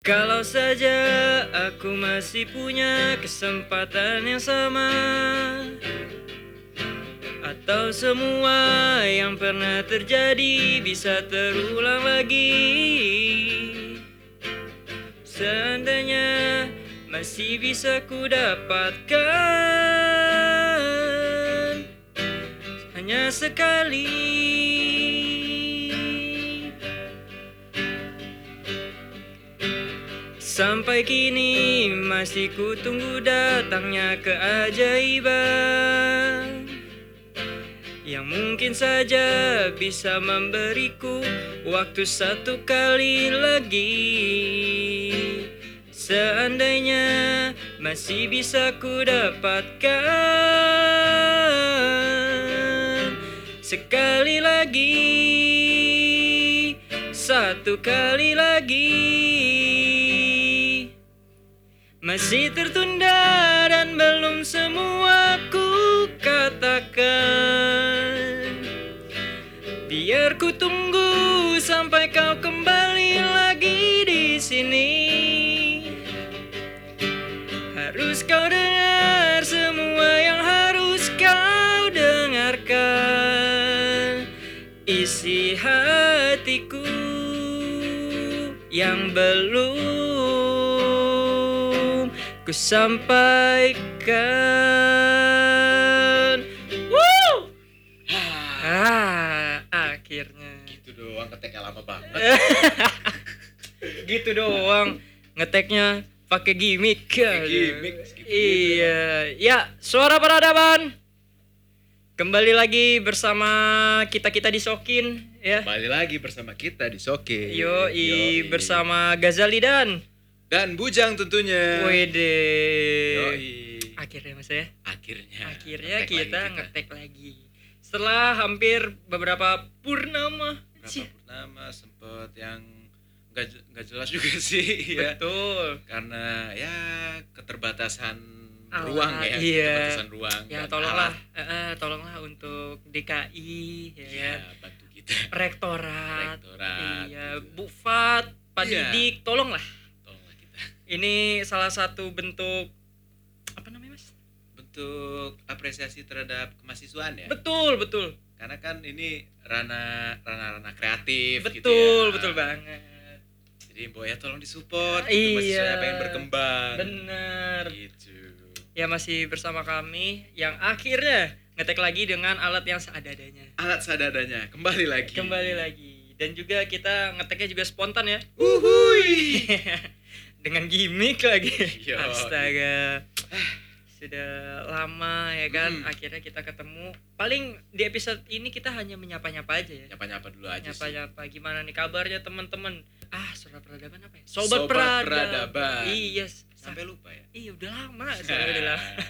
Kalau saja aku masih punya kesempatan yang sama Atau semua yang pernah terjadi bisa terulang lagi Seandainya masih bisa ku dapatkan. Hanya sekali Sampai kini masih ku tunggu datangnya keajaiban Yang mungkin saja bisa memberiku waktu satu kali lagi. Seandainya masih bisa ku dapatkan Sekali lagi Satu kali lagi masih tertunda dan belum semua ku katakan. Biar ku tunggu sampai kau kembali lagi di sini. Harus kau dengar semua yang harus kau dengarkan. Isi hatiku yang belum ku sampaikan. Woo! Ah, akhirnya. gitu doang keteknya lama banget gitu doang ngeteknya pakai gimmick Pakai gimmick, gitu. iya ya suara peradaban kembali lagi bersama kita kita disokin ya kembali lagi bersama kita di Soke yo Yoi. bersama Gazali dan dan Bujang tentunya. Wede. Yoi. akhirnya mas ya? Akhirnya. Akhirnya ngetek kita lagi ngetek lagi. Setelah hampir beberapa purnama Berapa Cih, purnama sempet yang nggak je- nggak jelas juga sih ya. Betul. Karena ya keterbatasan Alat, ruang ya iya. keterbatasan ruang ya tolonglah eh, tolonglah untuk DKI ya, ya bantu kita. Rektorat, rektorat iya gitu. bufat pak Iya. didik tolonglah. kita ini salah satu bentuk apa namanya mas? Bentuk apresiasi terhadap kemahasiswaan ya? Betul betul. Karena kan ini ranah ranah ranah kreatif gitu betul ya. betul banget. Jadi Mbok ya tolong disupport Ah, gitu, iya. pengen berkembang. Bener. Gitu. Ya masih bersama kami yang akhirnya ngetek lagi dengan alat yang seadanya alat sadadanya kembali lagi. Kembali lagi. Dan juga kita ngeteknya juga spontan ya. Uhui dengan gimmick lagi. Yo. astaga. Sudah lama ya kan Hmm. akhirnya kita ketemu. Paling di episode ini kita hanya menyapa-nyapa aja ya. Nyapa-nyapa dulu aja sih. Nyapa-nyapa gimana nih kabarnya teman-teman? Ah surat peradaban apa ya? Sobat peradaban, Peradaban. iya sampai lupa ya? Iya udah lama soalnya udah lama.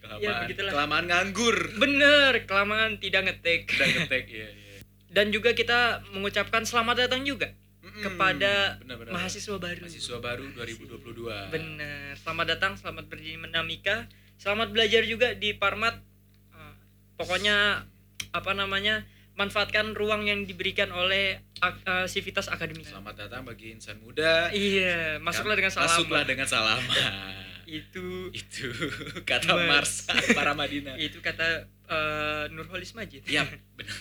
Kelamaan, Ya, begitulah. kelamaan nganggur. Bener kelamaan tidak ngetek udah ngetek iya iya. Dan juga kita mengucapkan selamat datang juga Mm-mm. kepada Benar-benar. mahasiswa baru mahasiswa baru 2022 Bener. Selamat datang, selamat berdinamika, selamat belajar juga di Parmat. Eh, Pokoknya apa namanya? Manfaatkan ruang yang diberikan oleh ak- eh, Sivitas Akademik. selamat datang bagi insan muda Iya, masuklah dengan salam. masuklah dengan salam Itu itu kata Mas. Mars para Madinah itu kata eh, Nurholis Majid. Iya, benar.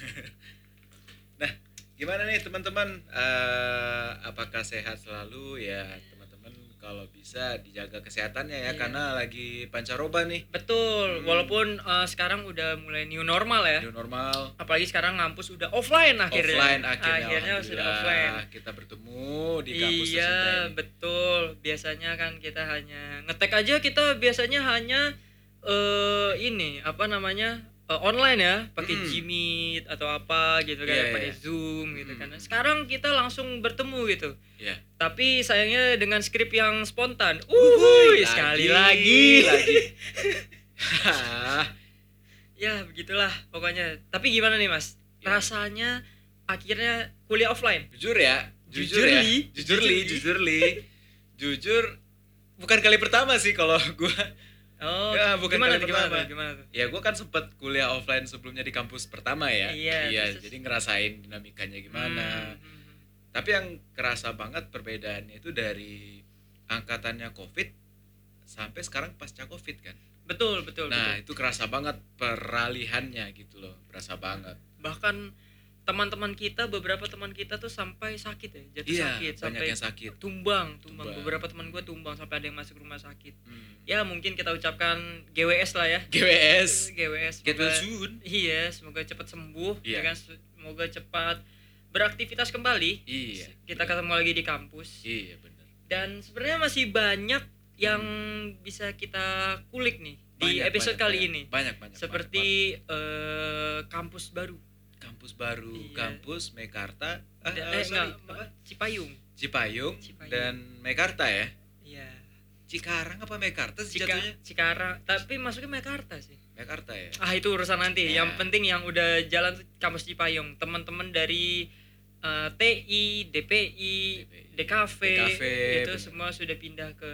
Gimana nih teman-teman? Eh, apakah sehat selalu ya teman-teman? Kalau bisa dijaga kesehatannya ya, Iya. karena lagi pancaroba nih, Betul, Hmm. walaupun eh, sekarang udah mulai new normal ya. new normal, Apalagi sekarang ngampus udah offline akhirnya. offline akhirnya, Akhirnya sudah offline. Kita bertemu di kampus iya betul biasanya kan kita hanya ngetek aja kita biasanya hanya eh ini apa namanya eh, online ya pakai Mm. Gmeet atau apa gitu kan Iya, pakai iya. Zoom gitu Mm. kan sekarang kita langsung bertemu gitu Iya. tapi sayangnya dengan skrip yang spontan Uhuy, uhuy sekali lagi, lagi. Ya begitulah pokoknya tapi gimana nih mas Ya. rasanya akhirnya kuliah offline jujur ya, jujur, Jujur, ya, Li. jujur Jujur, li, jujur li, jujur. Bukan kali pertama sih kalau gua oh Ya, bukan gimana tuh, gimana tuh gimana tuh Ya gue kan sempet kuliah offline sebelumnya di kampus pertama ya. Iya, terus- jadi ngerasain dinamikanya gimana. Hmm, hmm, hmm. Tapi yang kerasa banget perbedaannya itu dari angkatannya COVID sampai sekarang pasca COVID kan. betul betul, Nah, betul. itu kerasa banget peralihannya gitu loh, berasa banget. bahkan teman-teman kita beberapa teman kita tuh sampai sakit ya jatuh Iya, sakit banyak sampai yang sakit. tumbang, tumbang Tumbang. beberapa teman gue tumbang sampai ada yang masuk rumah sakit Hmm. ya mungkin kita ucapkan GWS lah ya GWS, GWS get well semoga- soon. iya semoga cepat sembuh Iya. ya kan semoga cepat beraktivitas kembali Iya. kita bener. ketemu lagi di kampus Iya, benar. dan sebenarnya masih banyak yang bisa kita kulik nih di Banyak, episode banyak, kali banyak. ini Banyak, banyak. seperti eh, kampus baru banyak, banyak. Kampus baru, Iya. kampus Mekarta, ah, Da- eh, eh, sorry, enggak, apa? Cipayung Cipayung, Cipayung. dan Mekarta ya. iya Cikarang apa Mekarta sih Cika, jatuhnya? Cikarang tapi masuknya Mekarta sih Mekarta ya. ah itu urusan nanti Ya. yang penting yang udah jalan tuh kampus Cipayung teman-teman dari eh, TI DPI DKV, DKV, itu bener. semua sudah pindah ke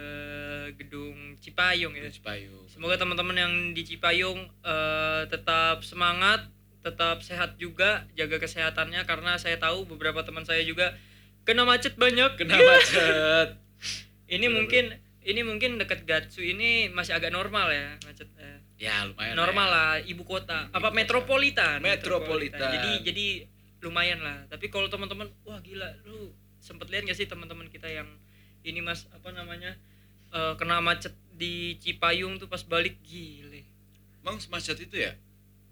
gedung Cipayung ya Cipayung. semoga teman-teman yang di Cipayung eh, tetap semangat tetap sehat juga jaga kesehatannya karena saya tahu beberapa teman saya juga kena macet banyak kena macet. ini Bener-bener. mungkin ini mungkin dekat Gatsu ini masih agak normal ya macetnya ya lumayan. normal ya. lah ibu kota Ibu apa kota. metropolitan Metropolitan. jadi jadi lumayan lah tapi kalau teman-teman wah gila lu sempet lihat gak sih teman-teman kita yang ini mas apa namanya eh, kena macet di Cipayung tuh pas balik gile Emang semacet itu ya?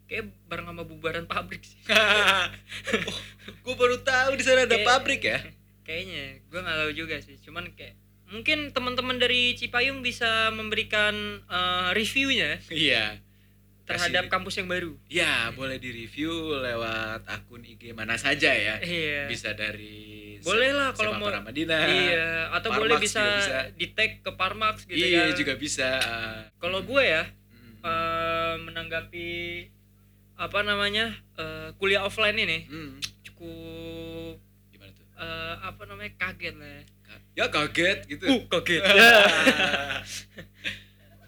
Kayak bareng sama bubaran pabrik sih oh, gue baru tahu di sana ada Kayak- pabrik ya. kayaknya gue nggak tahu juga sih cuman kayak mungkin teman-teman dari Cipayung bisa memberikan eh, reviewnya Iya. terhadap Kasih- kampus yang baru Ya, boleh di-review lewat akun IG mana saja ya. iya Bisa dari Boleh lah kalau mau- Ramadina. iya atau Parmax boleh bisa, bisa. di tag ke Parmax gitu iya, ya juga bisa. kalau gue ya Hmm. eh, menanggapi apa namanya eh, kuliah offline ini Hmm. cukup Gimana tuh? eh, apa namanya kaget lah ya Ya kaget gitu. uh kaget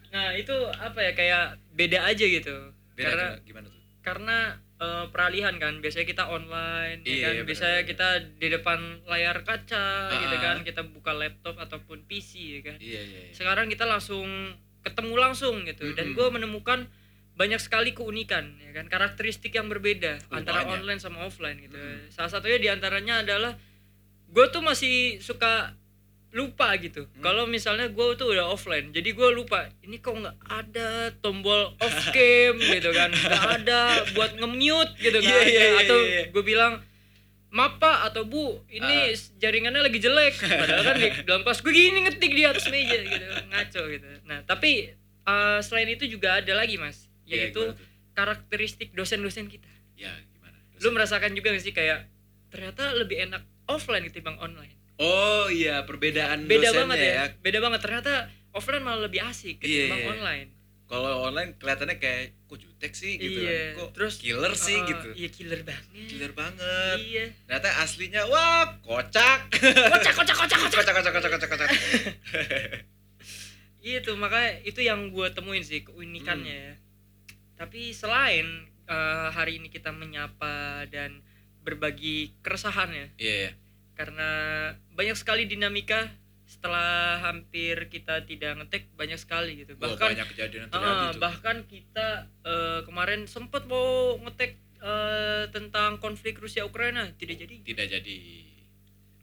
nah itu apa ya kayak beda aja gitu Beda karena gimana, gimana tuh? karena eh, peralihan kan biasanya kita online ya Iya, kan benar, biasanya benar. kita di depan layar kaca gitu Ah. kan kita buka laptop ataupun PC ya kan Iya, iya, iya. sekarang kita langsung ketemu langsung gitu dan Mm-mm. gue menemukan banyak sekali keunikan ya kan karakteristik yang berbeda Oh, antara banyak. online sama offline gitu Mm-mm. salah satunya di antaranya adalah gue tuh masih suka lupa gitu Hmm. kalau misalnya gue tuh udah offline jadi gue lupa ini kok nggak ada tombol off cam gitu kan nggak ada buat nge-mute gitu kan Iya, iya, iya, atau iya. gue bilang maaf pak atau bu ini Ah. jaringannya lagi jelek padahal kan di dalam kelas gue gini ngetik di atas meja gitu ngaco gitu nah tapi eh, selain itu juga ada lagi mas Iya, yaitu gimana tuh? karakteristik dosen-dosen kita Ya, gimana? lu merasakan juga gak sih kayak ternyata lebih enak offline ketimbang online Oh iya, perbedaan beda dosennya banget ya. beda banget ternyata offline malah lebih asik Iya, ketimbang iya. online Kalau online kelihatannya kayak kok jutek sih gitu iya kan. Kok terus killer sih uh, gitu. iya killer banget Killer banget. iya Ternyata aslinya wah, kocak. kocak kocak kocak kocak kocak kocak kocak kocak kocak. itu makanya itu yang gue temuin sih keunikannya Hmm. Tapi selain eh, hari ini kita menyapa dan berbagi keresahan ya Iya, iya. karena banyak sekali dinamika setelah hampir kita tidak ngetek banyak sekali gitu bahkan banyak kejadian yang terjadi tuh. bahkan kita eh, kemarin sempat mau ngetek eh, tentang konflik Rusia Ukraina tidak jadi Tidak jadi.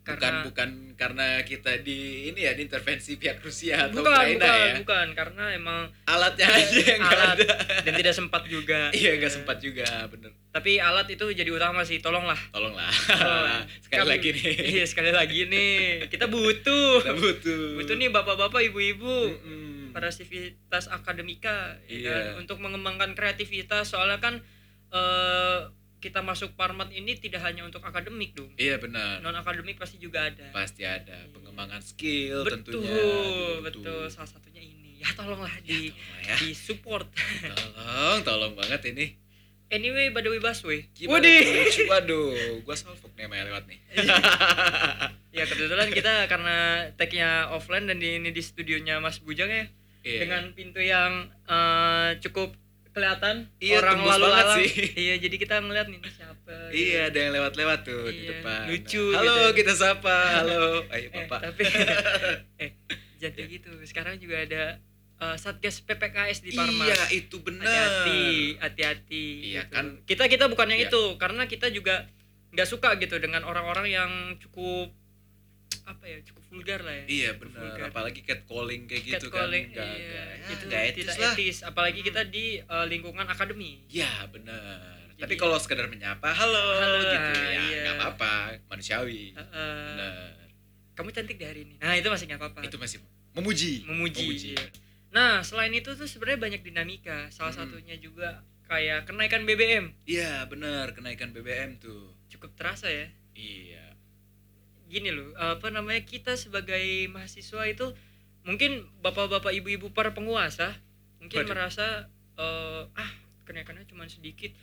Bukan Karena- bukan karena kita di ini ya diintervensi pihak Rusia atau bukan Ukraina bukan ya. bukan karena emang Alatnya aja yang alat ada. dan tidak sempat juga Iya, nggak sempat juga, bener. tapi alat itu jadi utama sih tolonglah Tolonglah. Tolong. Sekali Kami- lagi nih. iya sekali lagi nih kita butuh Kita butuh. butuh nih bapak-bapak ibu-ibu Mm-mm. para civitas akademika ya Iya. kan? untuk mengembangkan kreativitas soalnya kan eh, kita masuk parmat ini tidak hanya untuk akademik dong Iya benar. non akademik pasti juga ada Pasti ada pengembangan skill betul tentunya. betul butuh. salah satunya ini ya tolonglah Ya, di tolong ya. di support Tolong, tolong banget ini. anyway by the way Gimana Waduh. Waduh, gua salfok nih Maya lewat nih. ya kebetulan kita karena tagnya offline dan di, ini di studionya Mas Bujang ya Iya. dengan pintu yang eh, cukup kelihatan Iya, orang lalu lalang. sih. Iya, jadi kita ngeliat nih siapa. gitu. Iya, ada yang lewat-lewat tuh di Iya, depan. lucu Halo, gitu. kita sapa. Halo. Ayo, Eh, Bapak. tapi eh jangan kayak gitu. Sekarang juga ada eh, Satgas PPKS di Parmas. Iya, itu benar. hati-hati hati-hati Iya, gitu. kan. kita kita bukan yang Iya. itu karena kita juga nggak suka gitu dengan orang-orang yang cukup apa ya cukup vulgar lah ya Iya, benar. Apalagi catcalling kayak gitu Catcalling, kan. Nggak- iya. nggak- ya, itu nggak etis tidak lah. etis apalagi kita di eh, lingkungan akademi Iya, benar. Jadi- Tapi kalau sekedar menyapa, halo, Halo, gitu ya, iya. nggak apa-apa, manusiawi. Eh, eh, Benar. kamu cantik di hari ini nah itu masih nggak apa-apa Itu masih memuji. memuji, Memuji. iya. nah selain itu tuh sebenarnya banyak dinamika salah Hmm. satunya juga kayak kenaikan BBM Iya, benar, kenaikan BBM tuh. cukup terasa ya Iya. Gini loh apa namanya kita sebagai mahasiswa itu mungkin bapak-bapak ibu-ibu para penguasa mungkin Waduh. merasa eh, ah kenaikannya cuma sedikit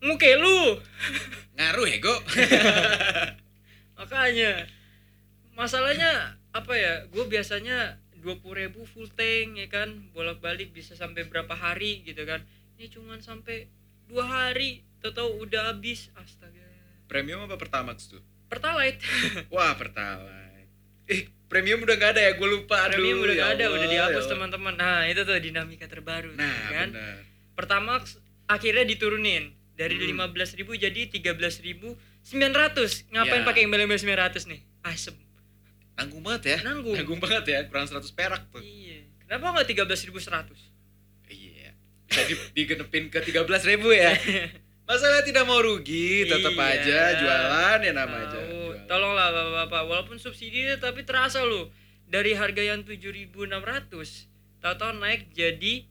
muke lu Ngaruh ya, Go? makanya masalahnya apa ya gue biasanya dua ribu full tank ya kan bolak-balik bisa sampai berapa hari gitu kan ini cuma sampai dua hari tahu udah habis astaga Premium apa Pertamax tuh? Pertalite Wah, Pertalite. Eh, premium udah nggak ada ya? Gue lupa. Aduh, premium udah ya gak ada Allah, udah ya dihapus teman-teman nah itu tuh dinamika terbaru Nah, kan benar. pertama akhirnya diturunin dari Hmm. lima belas ribu jadi tiga belas ribu sembilan ratus ngapain Ya. pakai embel-embel sembilan ratus nih asem Nanggung banget ya? Nanggung. Nanggung banget ya, kurang 100 perak tuh. iya kenapa nggak tiga belas ribu seratus Iya. Bisa di, digenepin ke 13 ribu ya. Masalah tidak mau rugi, tetap Iya. aja jualan ya namanya. Tahu. jualan. tolonglah bapak-bapak walaupun subsidi tapi terasa loh dari harga yang tujuh ribu enam ratus tahu-tahu naik jadi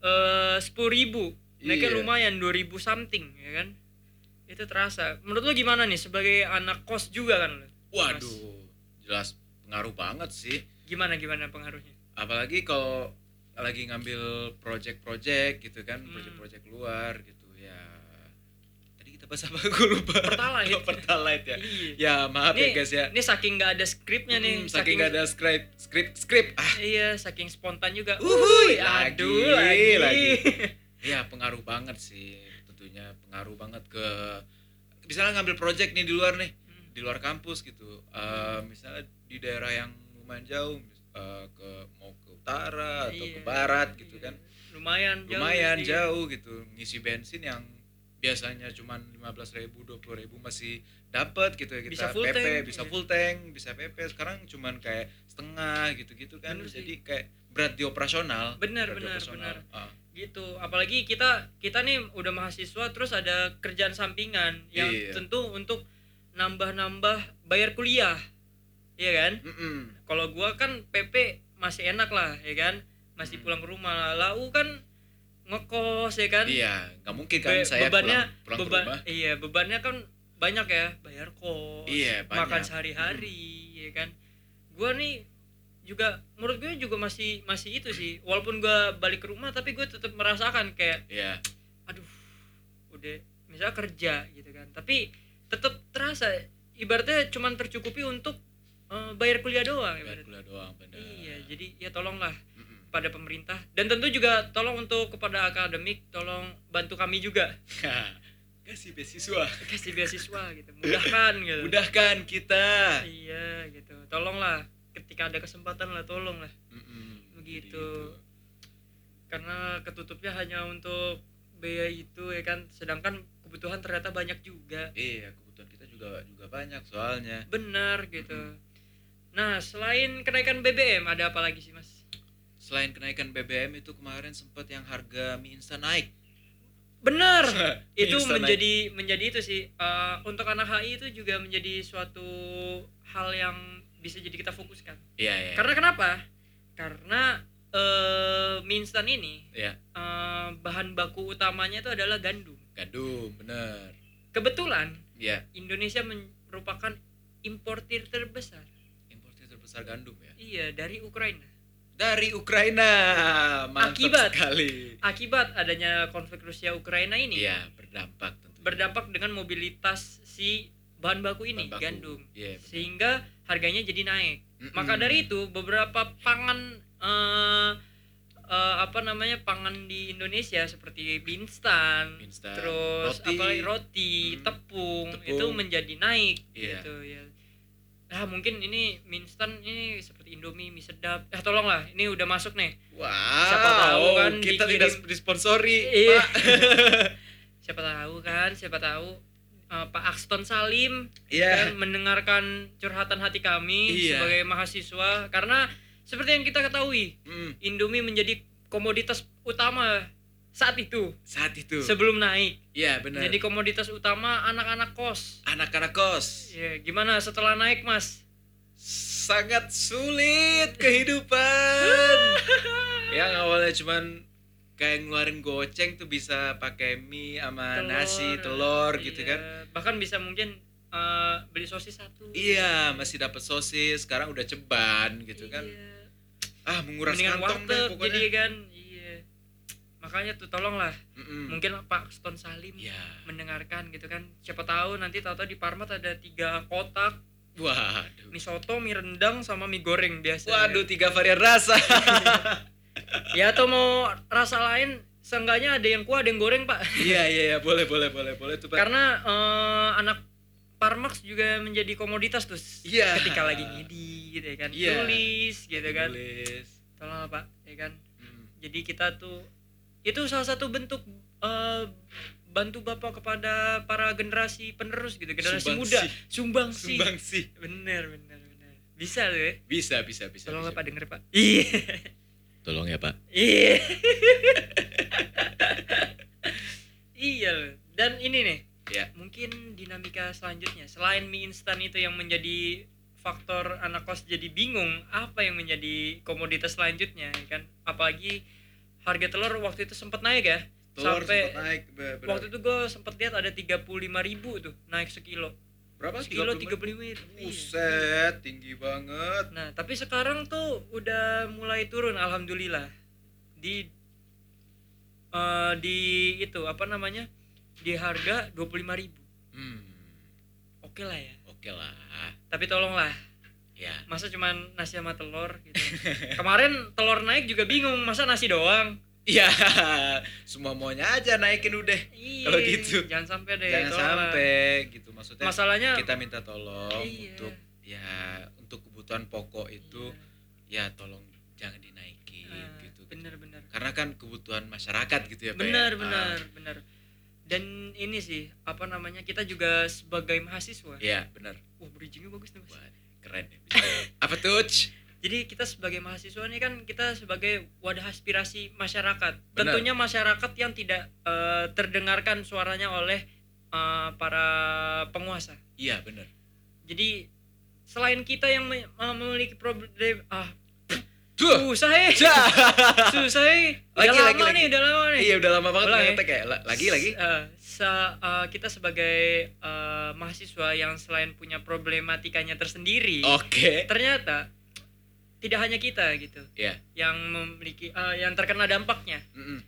eh sepuluh ribu naiknya Iya. lumayan dua ribu something ya kan itu terasa menurut lo gimana nih sebagai anak kos juga kan Waduh, jelas pengaruh banget sih. gimana gimana pengaruhnya Apalagi kalau lagi ngambil project-project gitu kan, Hmm. project-project luar gitu ya. Apa? Gue lupa. Pertalite. Oh, Pertalite ya. Iya. Ya maaf ya Ini- guys ya. ini saking nggak ada skripnya nih Hmm, saking nggak ada script, script, script. Ah, iya saking spontan juga Uhuy, aduh lagi, lagi, ya pengaruh banget sih. Tentunya pengaruh banget ke misalnya ngambil project nih di luar nih, Hmm. di luar kampus gitu. Eh, misalnya di daerah yang lumayan jauh, eh, ke mau ke utara atau ke Iya, barat gitu iya. kan. lumayan jauh Lumayan iya. jauh gitu. Ngisi bensin yang biasanya cuman 15.000 ribu, 20.000 masih dapat gitu ya kita Bisa full PP tank, bisa full tank bisa PP sekarang cuman kayak setengah gitu-gitu kan Bener sih. jadi kayak berat di operasional Bener, berat bener, operasional. bener. Ah, gitu apalagi kita kita nih udah mahasiswa terus ada kerjaan sampingan yang Iya. tentu untuk nambah-nambah bayar kuliah iya kan mm-mm. kalau gua kan PP masih enak lah ya kan masih Hmm. pulang ke rumah lau kan ngekos ya kan? Iya nggak mungkin kan Be- saya bebannya pulang, pulang ke beban rumah. iya bebannya kan banyak ya bayar kos Iya, banyak. makan sehari-hari ya kan? Gua nih juga menurut gue juga masih masih itu sih walaupun gua balik ke rumah tapi gue tetap merasakan kayak iya. Aduh udah misalnya kerja gitu kan? Tapi tetap terasa ibaratnya cuman tercukupi untuk eh, bayar kuliah doang bayar ibaratnya. kuliah doang bener. Iya jadi ya tolonglah Mm-mm. pada pemerintah. Dan tentu juga tolong untuk kepada akademik tolong bantu kami juga. Kasih beasiswa. Kasih beasiswa gitu. Mudahkan gitu. Mudahkan kita. Iya gitu. Tolonglah ketika ada kesempatan lah tolong lah Mm-mm. Begitu. karena ketutupnya hanya untuk biaya itu ya kan. Sedangkan kebutuhan ternyata banyak juga. Iya kebutuhan kita juga juga banyak soalnya. Benar gitu. Nah selain kenaikan BBM ada apa lagi sih mas selain kenaikan BBM itu kemarin sempat yang harga mie instan naik. Benar itu Instan menjadi menjadi itu sih eh, untuk anak HI itu juga menjadi suatu hal yang bisa jadi kita fokuskan. Iya iya. Karena kenapa? Karena eh mie instan ini iya. eh, bahan baku utamanya itu adalah gandum. Gandum bener. Kebetulan iya. Indonesia merupakan importir terbesar. Importer terbesar gandum ya? Iya dari Ukraina dari Ukraina mantap Akibat. sekali akibat adanya konflik Rusia Ukraina ini iya berdampak tentu berdampak dengan mobilitas si bahan baku ini Bahan baku. gandum iya bener. sehingga harganya jadi naik Mm-mm. maka dari itu beberapa pangan eh, eh, apa namanya pangan di Indonesia seperti instan, terus roti. apa roti, Hmm, tepung, tepung. itu menjadi naik Iya. gitu ya. Nah, mungkin ini mie instan ini seperti Indomie, mie sedap. Eh tolonglah, ini udah masuk nih. Wow, Siapa tahu kan kita dikirim- tidak disponsori, Iya. Siapa tahu kan, siapa tahu eh, Pak Axton Salim Iya. kan mendengarkan curhatan hati kami Iya. sebagai mahasiswa karena seperti yang kita ketahui Hmm, Indomie menjadi komoditas utama saat itu saat itu. sebelum naik Iya, benar. jadi komoditas utama anak-anak kos Anak-anak kos ya gimana setelah naik mas sangat sulit kehidupan. yang awalnya cuman kayak ngeluarin goceng tuh bisa pakai mie sama nasi, telur gitu Iya. kan. bahkan bisa mungkin eh, beli sosis satu Iya, masih dapat sosis, sekarang udah ceban gitu kan. Iya. Ah, menguras mendingan kantong deh pokoknya. jadi kan makanya tuh tolonglah Mm-mm. mungkin Pak Axton Salim Iya. mendengarkan gitu kan siapa tahu nanti tahu-tahu di Parmat ada tiga kotak Waduh. mie soto mie rendang sama mie goreng biasa Waduh, tiga varian rasa. ya atau mau rasa lain seenggaknya ada yang kuah ada yang goreng pak iya, iya, iya, boleh, boleh, boleh, boleh tuh, Pak. karena eh, anak Parmax juga menjadi komoditas tuh Iya. ketika lagi ngidi gitu ya kan Iya. tulis gitu kan Tulis. tolong pak ya kan Hmm. jadi kita tuh itu salah satu bentuk eh, bantu bapak kepada para generasi penerus gitu generasi Sumbangsi. muda sumbang sih Sumbang sih. bener bener bener bisa tuh ya Bisa, bisa, bisa. tolong bisa. pak denger pak iya Tolong ya, Pak. iya iya loh. dan ini nih Ya. mungkin dinamika selanjutnya selain mie instan itu yang menjadi faktor anak kos jadi bingung apa yang menjadi komoditas selanjutnya ya kan apalagi harga telur waktu itu sempat naik ya Telur sampai naik waktu itu gue sempat lihat ada 35.000 ribu tuh naik sekilo berapa? sekilo 35? tiga puluh lima Buset, tinggi banget. nah tapi sekarang tuh udah mulai turun alhamdulillah di eh, di itu apa namanya di harga 25.000 ribu Hmm. oke lah ya Oke lah. tapi tolonglah Ya. masa cuman nasi sama telur gitu kemarin telur naik juga bingung masa nasi doang Iya, semua maunya aja naikin udah. iya Kalau gitu. jangan sampai deh Jangan sampai gitu maksudnya. masalahnya kita minta tolong Iya. untuk ya untuk kebutuhan pokok itu ya tolong jangan dinaikin Ah, gitu. bener bener Karena kan kebutuhan masyarakat gitu ya, Pak. ya. benar Ah, benar benar dan ini sih apa namanya kita juga sebagai mahasiswa Iya, benar. wah bridgingnya bagus nih mas Wah, keren ya. bisa. Apa tuh? Jadi kita sebagai mahasiswa ini kan kita sebagai wadah aspirasi masyarakat Benar. tentunya masyarakat yang tidak eh, terdengarkan suaranya oleh eh, para penguasa Iya, benar. jadi selain kita yang me- memiliki problem ah Tuh. susah eh susah eh udah Lagi, lama lagi, lagi. nih udah lama nih Iya, udah lama banget Ulang ya. ngetek ya. La- Lagi lagi. Eh, sa- eh, kita sebagai eh, mahasiswa yang selain punya problematikanya tersendiri Oke. ternyata tidak hanya kita gitu Iya. yang memiliki eh, yang terkena dampaknya Mm-mm.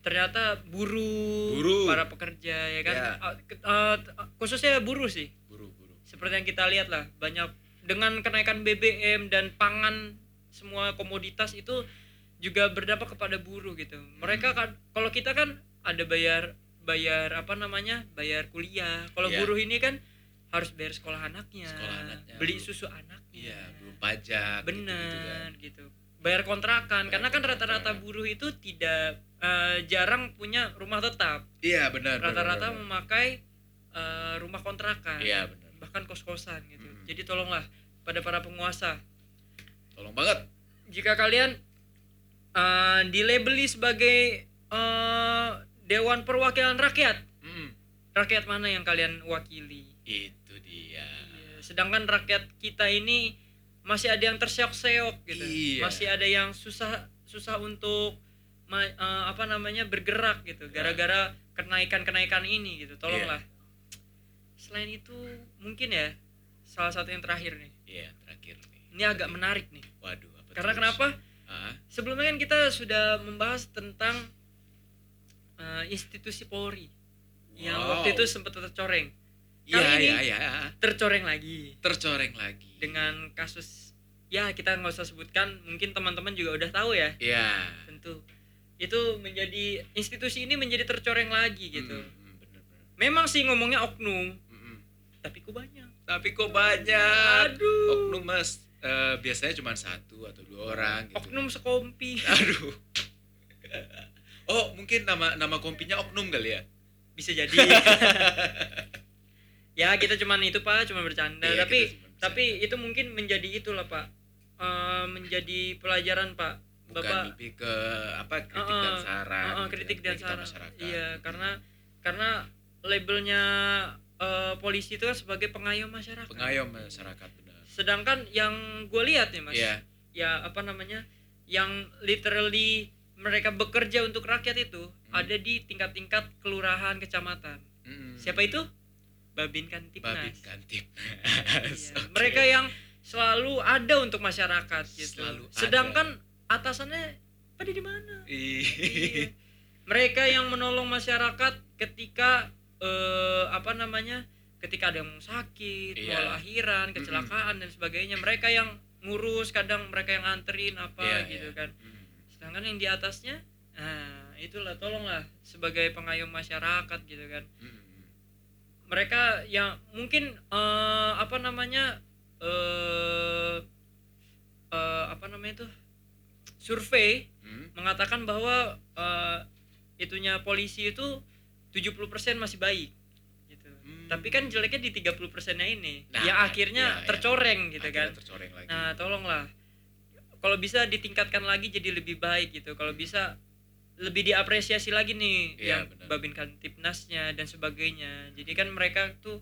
ternyata buruh, Buruh. para pekerja ya kan Ya. Eh, ke- eh, t- khususnya buruh sih Buru-buru. seperti yang kita lihat lah banyak dengan kenaikan BBM dan pangan semua komoditas itu juga berdampak kepada buruh gitu mereka kan kalau kita kan ada bayar bayar apa namanya bayar kuliah kalau Iya. buruh ini kan harus bayar sekolah anaknya, Sekolah anaknya, beli belum- susu anaknya Iya, belum pajak. bener gitu-gitu gitu, bayar kontrakan Bayar karena kan rata-rata buruh itu tidak eh, jarang punya rumah tetap kan. Iya, benar. benar, rata-rata benar. memakai eh, rumah kontrakan Iya, benar. bahkan kos-kosan gitu Mm. jadi tolonglah pada para penguasa Tolong banget. jika kalian eh, dilabeli sebagai eh, dewan perwakilan rakyat Mm. rakyat mana yang kalian wakili Itu dia. Iya, sedangkan rakyat kita ini masih ada yang terseok-seok gitu Iya. masih ada yang susah susah untuk eh, apa namanya bergerak gitu Ya. gara-gara kenaikan-kenaikan ini gitu tolonglah selain itu mungkin ya salah satu yang terakhir nih Iya, terakhir. Ini agak menarik nih Waduh, apa karena terus? kenapa Ah, sebelumnya kan kita sudah membahas tentang eh, institusi Polri yang Wow. waktu itu sempat tercoreng Iya, ini- iya, iya. tercoreng lagi Tercoreng lagi. dengan kasus ya kita nggak usah sebutkan mungkin teman-teman juga udah tahu ya Iya. tuh itu menjadi institusi ini menjadi tercoreng lagi gitu Hmm, hmm, memang sih ngomongnya oknum Hmm, hmm. tapi kok banyak tapi kok banyak Aduh. oknum mas eh, biasanya cuma satu atau dua orang gitu. Oknum sekompi. Aduh. Oh mungkin nama nama kompinya oknum kali ya? Bisa jadi. Ya kita cuman itu pak cuman bercanda. Iya, tapi cuman tapi itu mungkin menjadi itulah pak. Eh, menjadi pelajaran pak. Bukan bapak lebih ke apa kritik Uh-uh, dan saran uh-uh, gitu kritik ya, dan saran. masyarakat. iya karena karena labelnya eh, polisi itu kan sebagai pengayom masyarakat. Pengayom masyarakat sedangkan yang gue lihat nih mas iya. ya apa namanya yang literally mereka bekerja untuk rakyat itu Hmm. ada di tingkat-tingkat kelurahan kecamatan. Mm-mm. siapa itu? Babin kantipnas babin kantip Iya, mereka yang selalu ada untuk masyarakat gitu. Selalu ada. sedangkan atasannya pada di mana? Iya. Mereka yang menolong masyarakat ketika eh, apa namanya ketika ada yang sakit Iya. mau lahiran kecelakaan dan sebagainya mereka yang ngurus kadang mereka yang anterin apa Iya, gitu iya. kan Mm. sedangkan yang di atasnya nah itulah tolonglah sebagai pengayom masyarakat gitu kan Mm. mereka yang mungkin eh, apa namanya eh eh, apa namanya itu survei Mm. mengatakan bahwa eh, itunya polisi itu 70% masih baik. Hmm. Tapi kan jeleknya di 30 persennya ini Nah, yang akhirnya iya. tercoreng gitu Akhirnya kan. tercoreng lagi Nah, tolonglah. Kalau bisa ditingkatkan lagi jadi lebih baik gitu. Kalau bisa lebih diapresiasi lagi nih Iya, yang benar. babin kantipnasnya dan sebagainya. Jadi kan mereka tuh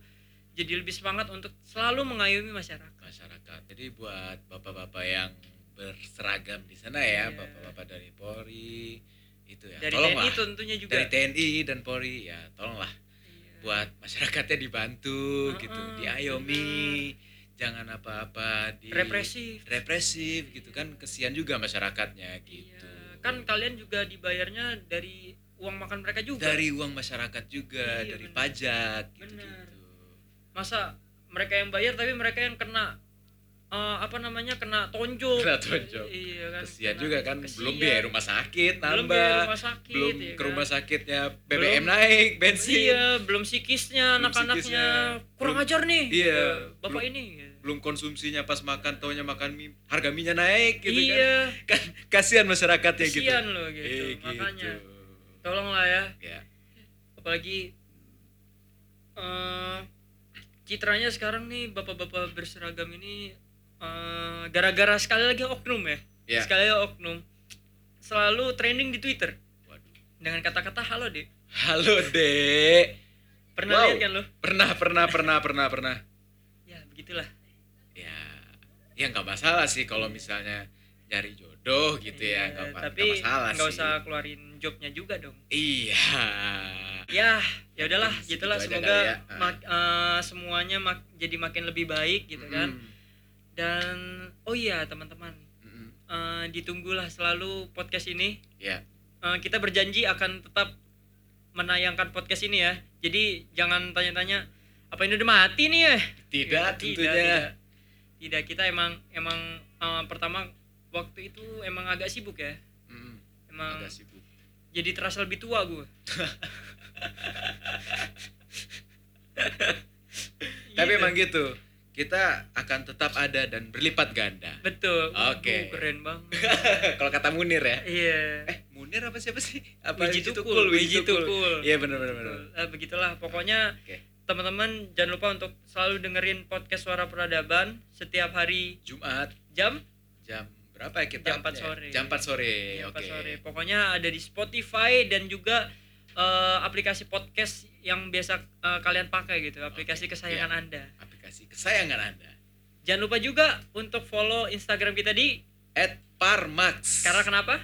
jadi lebih semangat untuk selalu mengayomi masyarakat. masyarakat jadi buat bapak-bapak yang berseragam di sana ya Iya. bapak-bapak dari Polri itu ya Dari tolonglah TNI tentunya juga. dari TNI dan Polri ya tolonglah. Buat masyarakatnya dibantu gitu Heeh, diayomi jangan apa-apa di represif. represif gitu kan kesian juga masyarakatnya gitu Iya, kan kalian juga dibayarnya dari uang makan mereka juga. dari uang masyarakat juga Iya, dari benar. pajak gitu gitu Masa mereka yang bayar tapi mereka yang kena eh, apa namanya kena tonjok. Kena tonjok. Iya kan. kesian kena- juga kan kesian. belum biaya rumah sakit Belum nambah biaya rumah sakit. belum ya ke kan. rumah sakitnya BBM Belum- naik bensin Iya, belum psikisnya Belum anak-anaknya kurang Belum- ajar nih. Iya, gitu. Bapak belum- ini. belum konsumsinya pas makan taunya makan mie harga minyak naik gitu iya, kan kan kasihan masyarakatnya gitu kesian loh gitu. Eh, Makanya gitu. tolonglah ya. ya Apalagi eh citranya sekarang nih bapak-bapak berseragam ini eh, gara-gara sekali lagi oknum ya. ya Sekali lagi oknum selalu trending di Twitter waduh dengan kata-kata halo deh. halo dek Pernah Wow. lihat kan lo? pernah pernah pernah pernah pernah Ya begitulah. ya ya nggak masalah sih kalau misalnya nyari jodoh gitu ya Iya, nggak ma- tapi nggak masalah nggak sih usah keluarin jobnya juga dong. iya Ya, ya udahlah, gitulah semoga ya. Mak- eh, semuanya mak- jadi makin lebih baik gitu kan. Dan oh iya teman-teman, mm, mm. eh, ditunggulah selalu podcast ini. ya Eh, kita berjanji akan tetap menayangkan podcast ini ya. Jadi jangan tanya-tanya apa ini udah mati nih ya? tidak Tidak, tentunya Tidak, Tidak, kita emang emang eh, pertama waktu itu emang agak sibuk ya. Mm, Emang agak sibuk jadi terasa lebih tua gue. tapi emang gitu kita akan tetap ada dan berlipat ganda betul. Oke. Waduh, keren banget. kalau kata Munir ya Iya. eh Munir apa siapa sih apa Wiji Tukul, Wiji Tukul. iya benar benar benar. Eh, begitulah pokoknya Oke. teman-teman jangan lupa untuk selalu dengerin podcast suara peradaban setiap hari Jumat jam jam berapa ya kita Jam 4 sore. jam 4 sore jam oke 4 sore pokoknya ada di Spotify dan juga eh, aplikasi podcast yang biasa eh, kalian pakai gitu aplikasi Oke, kesayangan iya. anda aplikasi kesayangan anda jangan lupa juga untuk follow Instagram kita di Parmax karena kenapa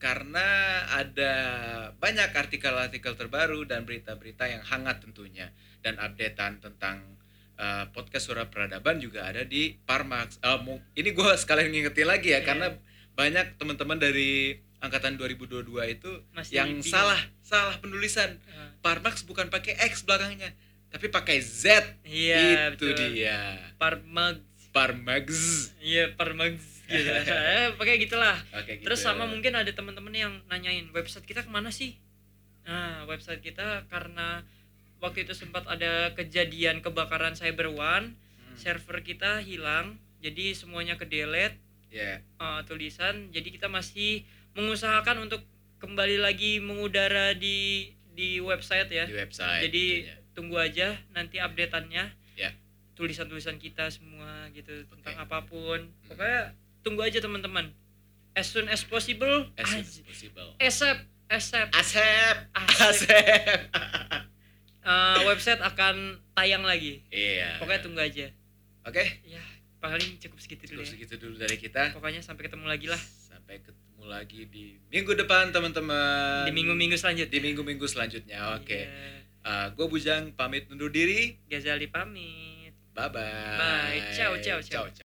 karena ada banyak artikel-artikel terbaru dan berita-berita yang hangat tentunya dan updatean tentang uh, podcast suara peradaban juga ada di Parmax. Uh, ini gue sekalian ngingetin lagi ya Iya. karena banyak teman-teman dari angkatan 2022 itu Masih yang bingung. salah salah penulisan. Eh, Parmax bukan pakai X belakangnya, tapi pakai Z. iya itu betul dia. Parmag Parmax. iya Parmag gitu eh, pakai gitulah Oke, gitu. terus sama mungkin ada teman-teman yang nanyain website kita ke mana sih nah website kita karena waktu itu sempat ada kejadian kebakaran cyber one Hmm, server kita hilang jadi semuanya ke delete ya. uh, tulisan jadi kita masih mengusahakan untuk kembali lagi mengudara di di website ya di website. jadi tentunya. Tunggu aja nanti updateannya Ya. tulisan-tulisan kita semua gitu tentang Oke. apa pun Hmm. pokoknya tunggu aja teman-teman as soon as possible as soon as possible. ASAP ASAP Asep. Asep. Uh, website akan tayang lagi Iya. pokoknya tunggu aja Oke, ya paling cukup segitu dulu cukup ya. segitu dulu dari kita. pokoknya sampai ketemu lagi lah Sampai ketemu lagi di minggu depan teman-teman. di minggu-minggu selanjutnya Di minggu-minggu selanjutnya. Oke. Iya. gue Bujang pamit undur diri. Ghazali pamit Bye bye. Bye. Ciao, ciao, ciao. ciao.